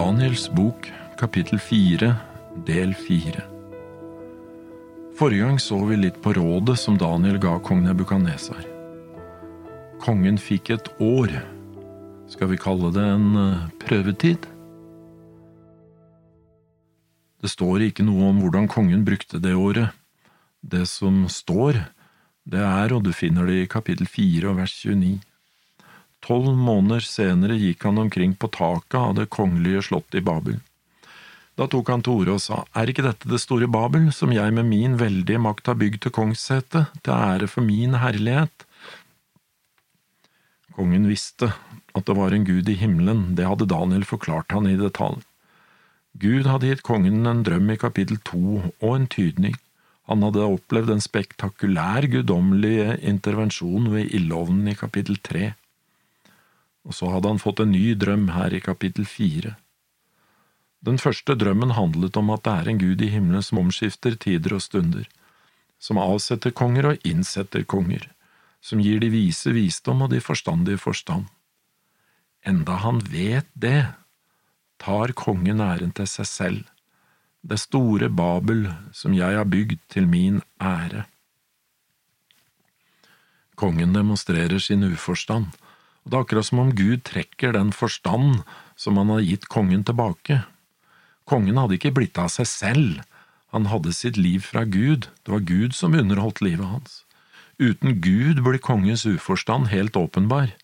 Daniels bok, kapittel fire, del fire. Forrige gang så vi litt på rådet som Daniel ga kong Nebukadnesar. Kongen fikk et år. Skal vi kalle det en eh, prøvetid? Det står ikke noe om hvordan kongen brukte det året. Det som står, det er, og du finner det i kapittel fire og vers 29. Tolv måneder senere gikk han omkring på taket av det kongelige slottet i Babel. Da tok han til orde og sa, Er ikke dette det store Babel, som jeg med min veldige makt har bygd til kongssete, til ære for min herlighet? Kongen visste at det var en gud i himmelen, det hadde Daniel forklart han i detalj. Gud hadde gitt kongen en drøm i kapittel to og en tydning. Han hadde opplevd en spektakulær guddommelig intervensjon ved ildovnen i kapittel tre og så hadde han fått en ny drøm her i kapittel fire. Den første drømmen handlet om at det er en gud i himmelen som omskifter tider og stunder, som avsetter konger og innsetter konger, som gir de vise visdom og de forstandige forstand. Enda han vet det, tar kongen æren til seg selv, det store Babel som jeg har bygd til min ære. Kongen demonstrerer sin uforstand og det er akkurat som om Gud trekker den forstand som han har gitt kongen tilbake. Kongen hadde ikke blitt av seg selv, han hadde sitt liv fra Gud, det var Gud som underholdt livet hans. Uten Gud blir kongens uforstand helt åpenbar.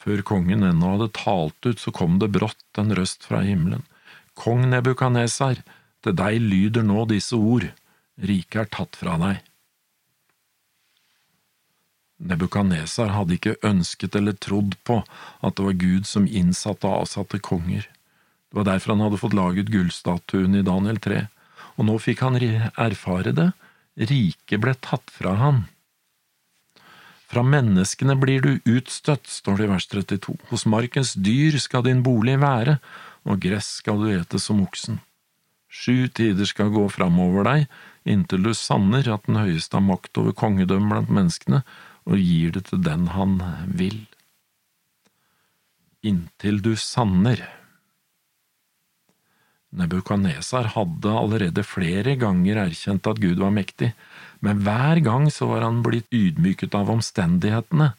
Før kongen ennå hadde talt ut, så kom det brått en røst fra himmelen. Kong Nebukadnesar, til deg lyder nå disse ord, riket er tatt fra deg. Nebukadnesar hadde ikke ønsket eller trodd på at det var Gud som innsatte og avsatte konger. Det var derfor han hadde fått laget gullstatuen i Daniel 3, og nå fikk han erfare det, riket ble tatt fra han. Fra menneskene blir du utstøtt, står det i vers 32, hos markens dyr skal din bolig være, og gress skal du ete som oksen. Sju tider skal gå framover deg, inntil du sanner at den høyeste har makt over kongedømmet blant menneskene, og gir det til den han vil. Inntil du sanner. Nebukadnesar hadde allerede flere ganger erkjent at Gud var mektig, men hver gang så var han blitt ydmyket av omstendighetene,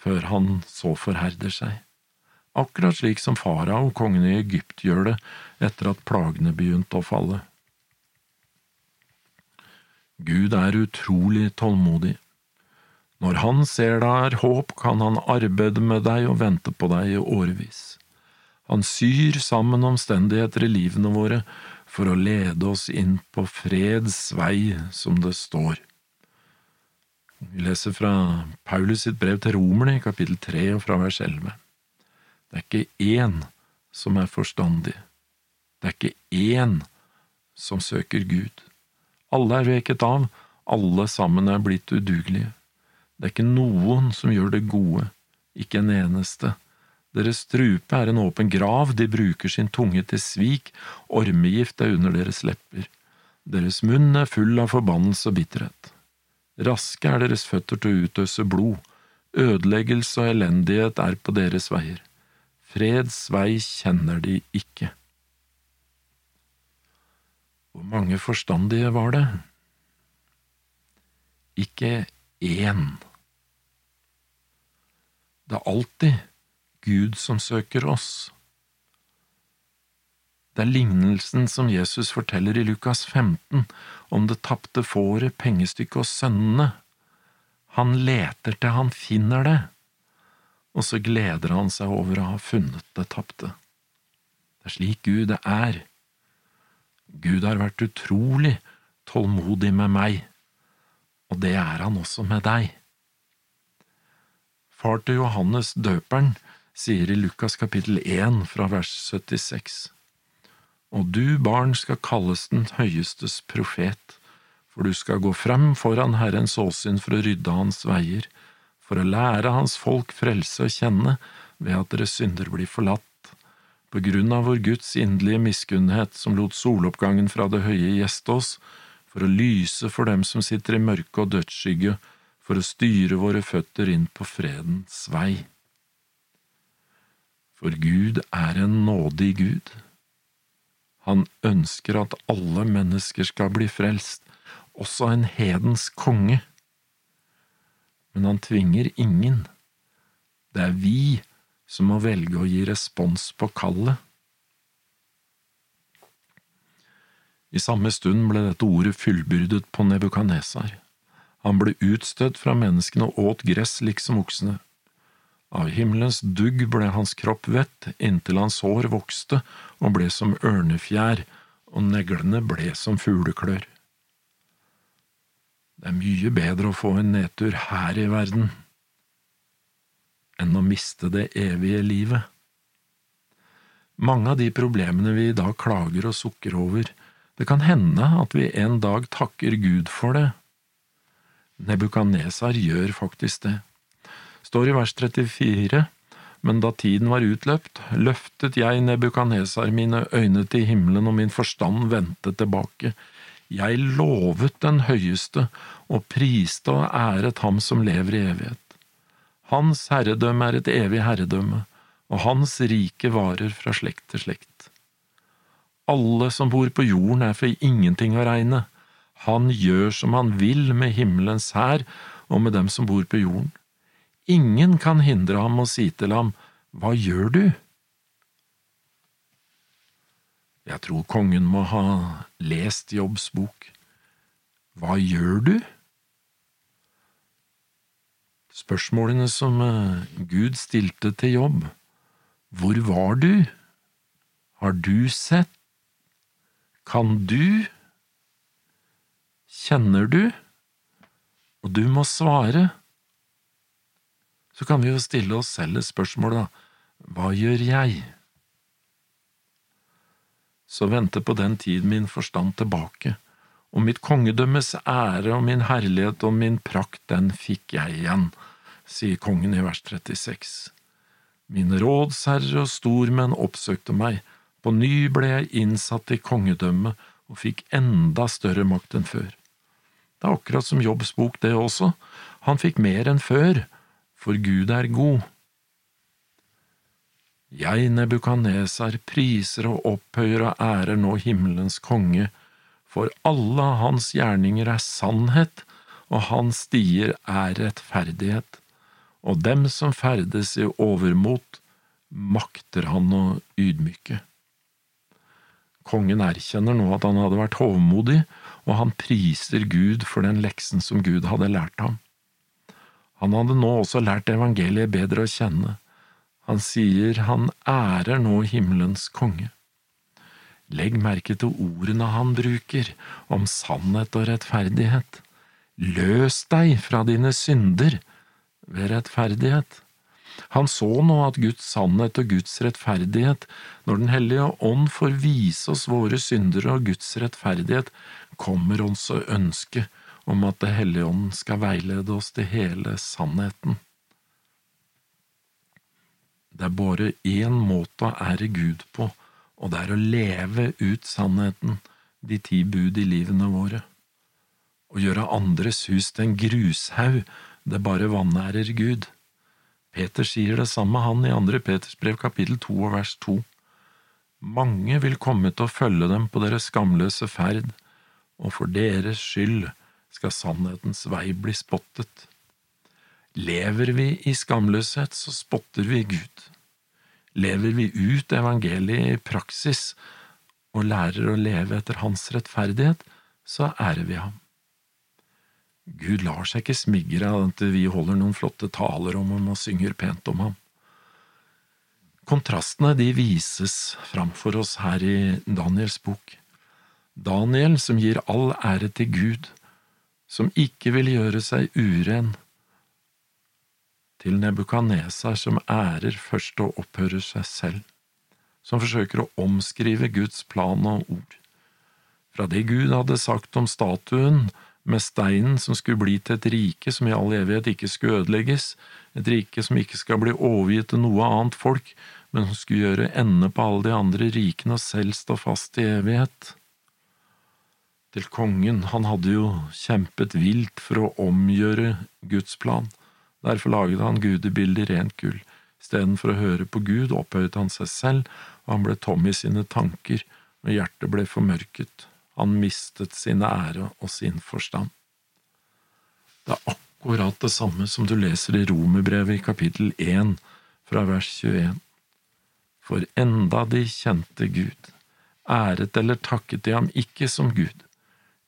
før han så forherder seg. Akkurat slik som farao, kongen i Egypt, gjør det etter at plagene begynte å falle. Gud er utrolig tålmodig. Når han ser det er håp, kan han arbeide med deg og vente på deg i årevis. Han syr sammen omstendigheter i livene våre for å lede oss inn på freds vei, som det står. Vi leser fra Paulus sitt brev til romerne i kapittel tre og fra vers elleve. Det er ikke én som er forstandig. Det er ikke én som søker Gud. Alle er veket av, alle sammen er blitt udugelige. Det er ikke noen som gjør det gode, ikke en eneste. Deres strupe er en åpen grav, de bruker sin tunge til svik, ormegift er under deres lepper. Deres munn er full av forbannelse og bitterhet. Raske er deres føtter til å utøse blod, ødeleggelse og elendighet er på deres veier. Freds vei kjenner de ikke. Hvor mange forstandige var det? Ikke én. Det er alltid Gud som søker oss. Det er lignelsen som Jesus forteller i Lukas 15 om det tapte fåret, pengestykket og sønnene. Han leter til han finner det, og så gleder han seg over å ha funnet det tapte. Det er slik Gud er. Gud har vært utrolig tålmodig med meg, og det er han også med deg. Far til Johannes døperen sier i Lukas kapittel 1 fra vers 76, Og du, barn, skal kalles den høyestes profet, for du skal gå frem foran Herrens åsyn for å rydde hans veier, for å lære hans folk frelse å kjenne ved at deres synder blir forlatt, på grunn av vår Guds inderlige miskunnhet som lot soloppgangen fra det høye gjeste oss, for å lyse for dem som sitter i mørke og dødsskygge, for å styre våre føtter inn på fredens vei. For Gud er en nådig Gud. Han ønsker at alle mennesker skal bli frelst, også en hedens konge. Men han tvinger ingen. Det er vi som må velge å gi respons på kallet. I samme stund ble dette ordet fullbyrdet på Nebukadnesar. Han ble utstøtt fra menneskene og åt gress liksom oksene. Av himmelens dugg ble hans kropp vett inntil hans hår vokste og ble som ørnefjær, og neglene ble som fugleklør. Det er mye bedre å få en nedtur her i verden enn å miste det evige livet. Mange av de problemene vi i dag klager og sukker over, det kan hende at vi en dag takker Gud for det. Nebukadnesar gjør faktisk det. Står i vers 34, men da tiden var utløpt, løftet jeg Nebukadnesar mine øyne til himmelen og min forstand vendte tilbake. Jeg lovet den høyeste og priste og æret ham som lever i evighet. Hans herredømme er et evig herredømme, og hans rike varer fra slekt til slekt. Alle som bor på jorden er for ingenting å regne. Han gjør som han vil med himmelens hær og med dem som bor på jorden. Ingen kan hindre ham og si til ham, Hva gjør du? Jeg tror kongen må ha lest Jobbs bok. Hva gjør du? Spørsmålene som eh, Gud stilte til Jobb. Hvor var du? Har du sett? Kan du? Kjenner du? Og du må svare. Så kan vi jo stille oss selv et spørsmål, da. Hva gjør jeg? Så vendte på den tid min forstand tilbake, og mitt kongedømmes ære og min herlighet og min prakt, den fikk jeg igjen, sier kongen i vers 36. Mine rådsherrer og stormenn oppsøkte meg, på ny ble jeg innsatt i kongedømmet og fikk enda større makt enn før. Det er akkurat som Jobbs bok, det også. Han fikk mer enn før, for Gud er god. Jeg, Nebukaneser, priser og opphøyer og ærer nå himmelens konge, for alle hans gjerninger er sannhet, og hans stier er rettferdighet, og dem som ferdes i overmot, makter han å ydmyke. Kongen erkjenner nå at han hadde vært hovmodig, og han priser Gud for den leksen som Gud hadde lært ham. Han hadde nå også lært evangeliet bedre å kjenne. Han sier han ærer nå himmelens konge. Legg merke til ordene han bruker, om sannhet og rettferdighet. Løs deg fra dine synder ved rettferdighet. Han så nå at Guds sannhet og Guds rettferdighet, når Den hellige ånd får vise oss våre synder og Guds rettferdighet, kommer oss ønske om at Det hellige ånd skal veilede oss til hele sannheten. Det er bare én måte å ære Gud på, og det er å leve ut sannheten, de ti bud i livene våre. Å gjøre andres hus til en grushaug, det bare vanærer Gud. Peter sier det samme han i andre Peters brev kapittel to og vers to. Mange vil komme til å følge dem på deres skamløse ferd, og for deres skyld skal sannhetens vei bli spottet. Lever vi i skamløshet, så spotter vi Gud. Lever vi ut evangeliet i praksis og lærer å leve etter Hans rettferdighet, så ærer vi ham. Gud lar seg ikke smigre av at vi holder noen flotte taler om ham og synger pent om ham. Kontrastene de vises framfor oss her i Daniels bok. Daniel som gir all ære til Gud, som ikke vil gjøre seg uren, til Nebukadnesar som ærer først og opphører seg selv, som forsøker å omskrive Guds plan og ord. Fra det Gud hadde sagt om statuen, med steinen som skulle bli til et rike som i all evighet ikke skulle ødelegges, et rike som ikke skal bli overgitt til noe annet folk, men som skulle gjøre ende på alle de andre rikene og selv stå fast i evighet. Til kongen, han hadde jo kjempet vilt for å omgjøre Guds plan, derfor laget han gudebildet i rent gull, Istedenfor å høre på Gud opphøyet han seg selv, og han ble tom i sine tanker, og hjertet ble formørket. Han mistet sin ære og sin forstand. Det er akkurat det samme som du leser i Romerbrevet i kapittel 1, fra vers 21. For enda de kjente Gud, æret eller takket de ham ikke som Gud.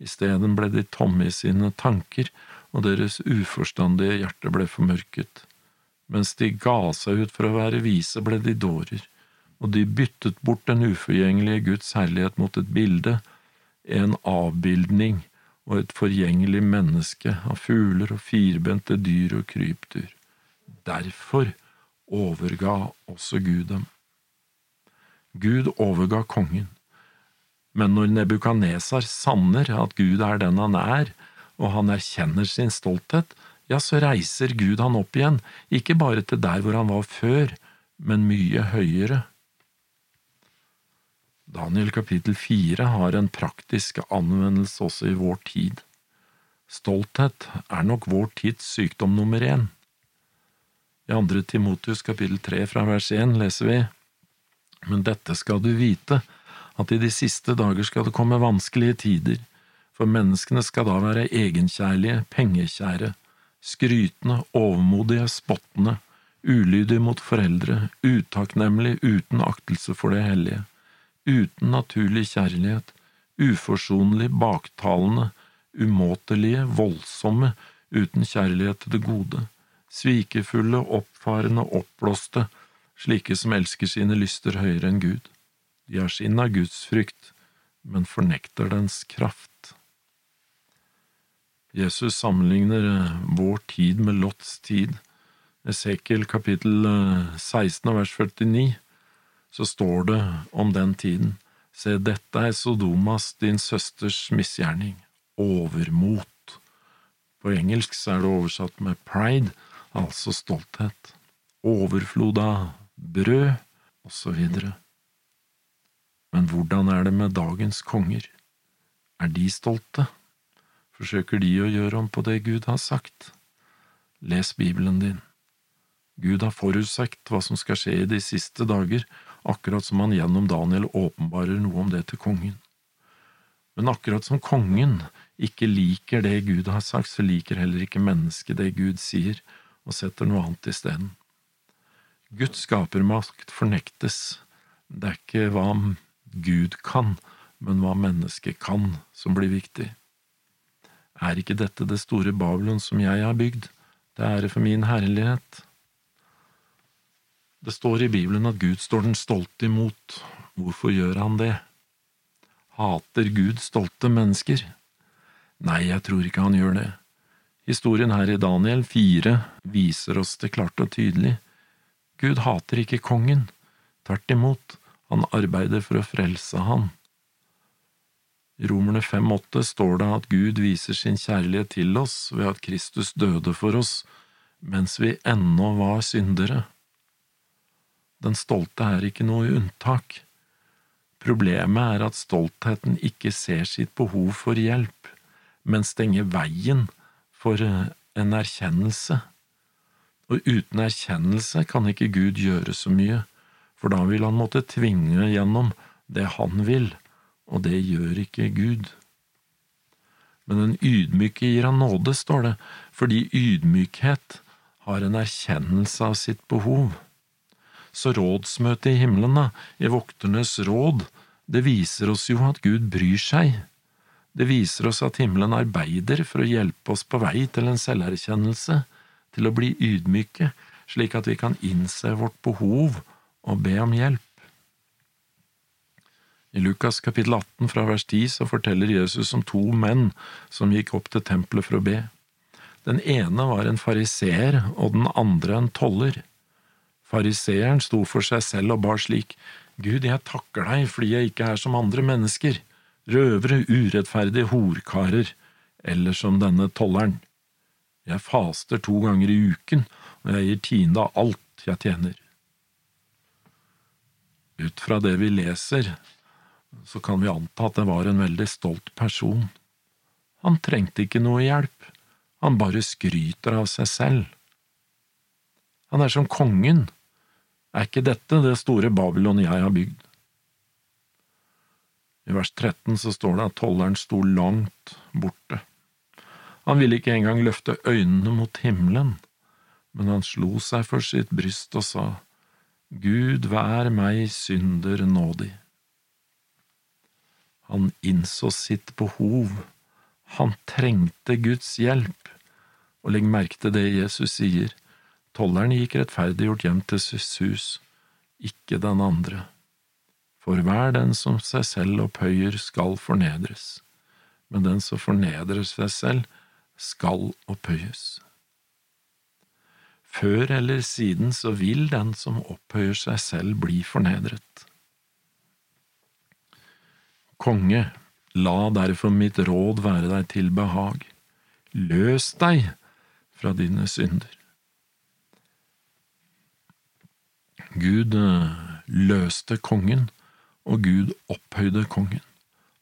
Isteden ble de tomme i sine tanker, og deres uforstandige hjerte ble formørket. Mens de ga seg ut for å være vise, ble de dårer, og de byttet bort den uforgjengelige Guds herlighet mot et bilde, en avbildning og et forgjengelig menneske av fugler og firbente dyr og krypdyr. Derfor overga også Gud dem. Gud overga kongen, men når Nebukadnesar sanner at Gud er den han er, og han erkjenner sin stolthet, ja, så reiser Gud han opp igjen, ikke bare til der hvor han var før, men mye høyere. Daniel kapittel fire har en praktisk anvendelse også i vår tid. Stolthet er nok vår tids sykdom nummer én. I andre Timotius kapittel tre fra vers én leser vi, Men dette skal du vite, at i de siste dager skal det komme vanskelige tider, for menneskene skal da være egenkjærlige, pengekjære, skrytende, overmodige, spottende, ulydige mot foreldre, utakknemlige, uten aktelse for det hellige uten naturlig kjærlighet, uforsonlig, baktalende, umåtelige, voldsomme, uten kjærlighet til det gode, svikefulle, oppfarende, oppblåste, slike som elsker sine lyster høyere enn Gud. De har sin av Guds frykt, men fornekter dens kraft. Jesus sammenligner eh, vår tid med Lots tid. Esekiel kapittel 16 og vers 49 så står det om den tiden, se, dette er Sodomas, din søsters misgjerning, overmot. På engelsk er det oversatt med pride, altså stolthet, overflod av brød, osv. Men hvordan er det med dagens konger? Er de stolte? Forsøker de å gjøre om på det Gud har sagt? Les Bibelen din. Gud har forutsagt hva som skal skje i de siste dager, akkurat som han gjennom Daniel åpenbarer noe om det til kongen. Men akkurat som kongen ikke liker det Gud har sagt, så liker heller ikke mennesket det Gud sier, og setter noe annet isteden. Guds skapermakt fornektes. Det er ikke hva Gud kan, men hva mennesket kan, som blir viktig. Er ikke dette det store Babylon som jeg har bygd, det ære for min herlighet? Det står i Bibelen at Gud står den stolte imot. Hvorfor gjør han det? Hater Gud stolte mennesker? Nei, jeg tror ikke han gjør det. Historien her i Daniel 4 viser oss det klart og tydelig. Gud hater ikke kongen. Tvert imot, han arbeider for å frelse han. I Romerne 5,8 står det at Gud viser sin kjærlighet til oss ved at Kristus døde for oss mens vi ennå var syndere. Den stolte er ikke noe unntak. Problemet er at stoltheten ikke ser sitt behov for hjelp, men stenger veien for eh, en erkjennelse. Og uten erkjennelse kan ikke Gud gjøre så mye, for da vil han måtte tvinge gjennom det han vil, og det gjør ikke Gud. Men den ydmyke gir han nåde, står det, fordi ydmykhet har en erkjennelse av sitt behov. Så rådsmøtet i himmelen, da, i vokternes råd, det viser oss jo at Gud bryr seg. Det viser oss at himmelen arbeider for å hjelpe oss på vei til en selverkjennelse, til å bli ydmyke, slik at vi kan innse vårt behov og be om hjelp. I Lukas kapittel 18 fra vers 10 så forteller Jesus om to menn som gikk opp til tempelet for å be. Den ene var en fariseer og den andre en toller. Fariseeren sto for seg selv og bar slik, Gud, jeg takker deg fordi jeg ikke er som andre mennesker, røvere, urettferdige horkarer, eller som denne tolleren. Jeg faster to ganger i uken, og jeg gir tiende av alt jeg tjener. Ut fra det vi leser, så kan vi anta at det var en veldig stolt person. Han trengte ikke noe hjelp, han bare skryter av seg selv. Han er som kongen, Er ikke dette det store Babylon jeg har bygd? I vers 13 så står det at tolleren sto langt borte. Han ville ikke engang løfte øynene mot himmelen, men han slo seg for sitt bryst og sa, Gud vær meg synder nådig. Han innså sitt behov, han trengte Guds hjelp, og legg merke til det Jesus sier, tolleren gikk rettferdiggjort hjem til sitt hus, ikke den andre. For hver den som seg selv opphøyer, skal fornedres, men den som fornedrer seg selv, skal opphøyes. Før eller siden så vil den som opphøyer seg selv, bli fornedret. Konge, la derfor mitt råd være deg til behag. Løs deg fra dine synder. Gud eh, løste kongen og Gud opphøyde kongen.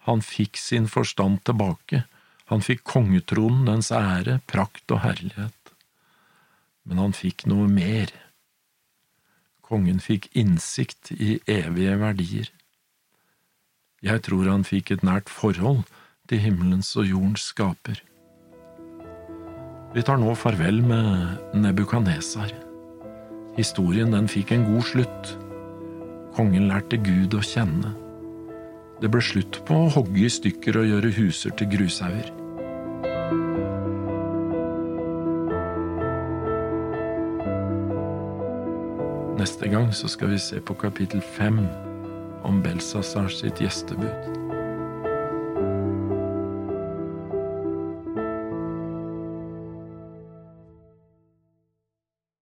Han fikk sin forstand tilbake, han fikk kongetronen, dens ære, prakt og herlighet. Men han fikk noe mer. Kongen fikk innsikt i evige verdier. Jeg tror han fikk et nært forhold til himmelens og jordens skaper. Vi tar nå farvel med Nebukadnesar. Historien den fikk en god slutt. Kongen lærte Gud å kjenne. Det ble slutt på å hogge i stykker og gjøre huser til grushauger. Neste gang så skal vi se på kapittel fem om Belsasar sitt gjestebud.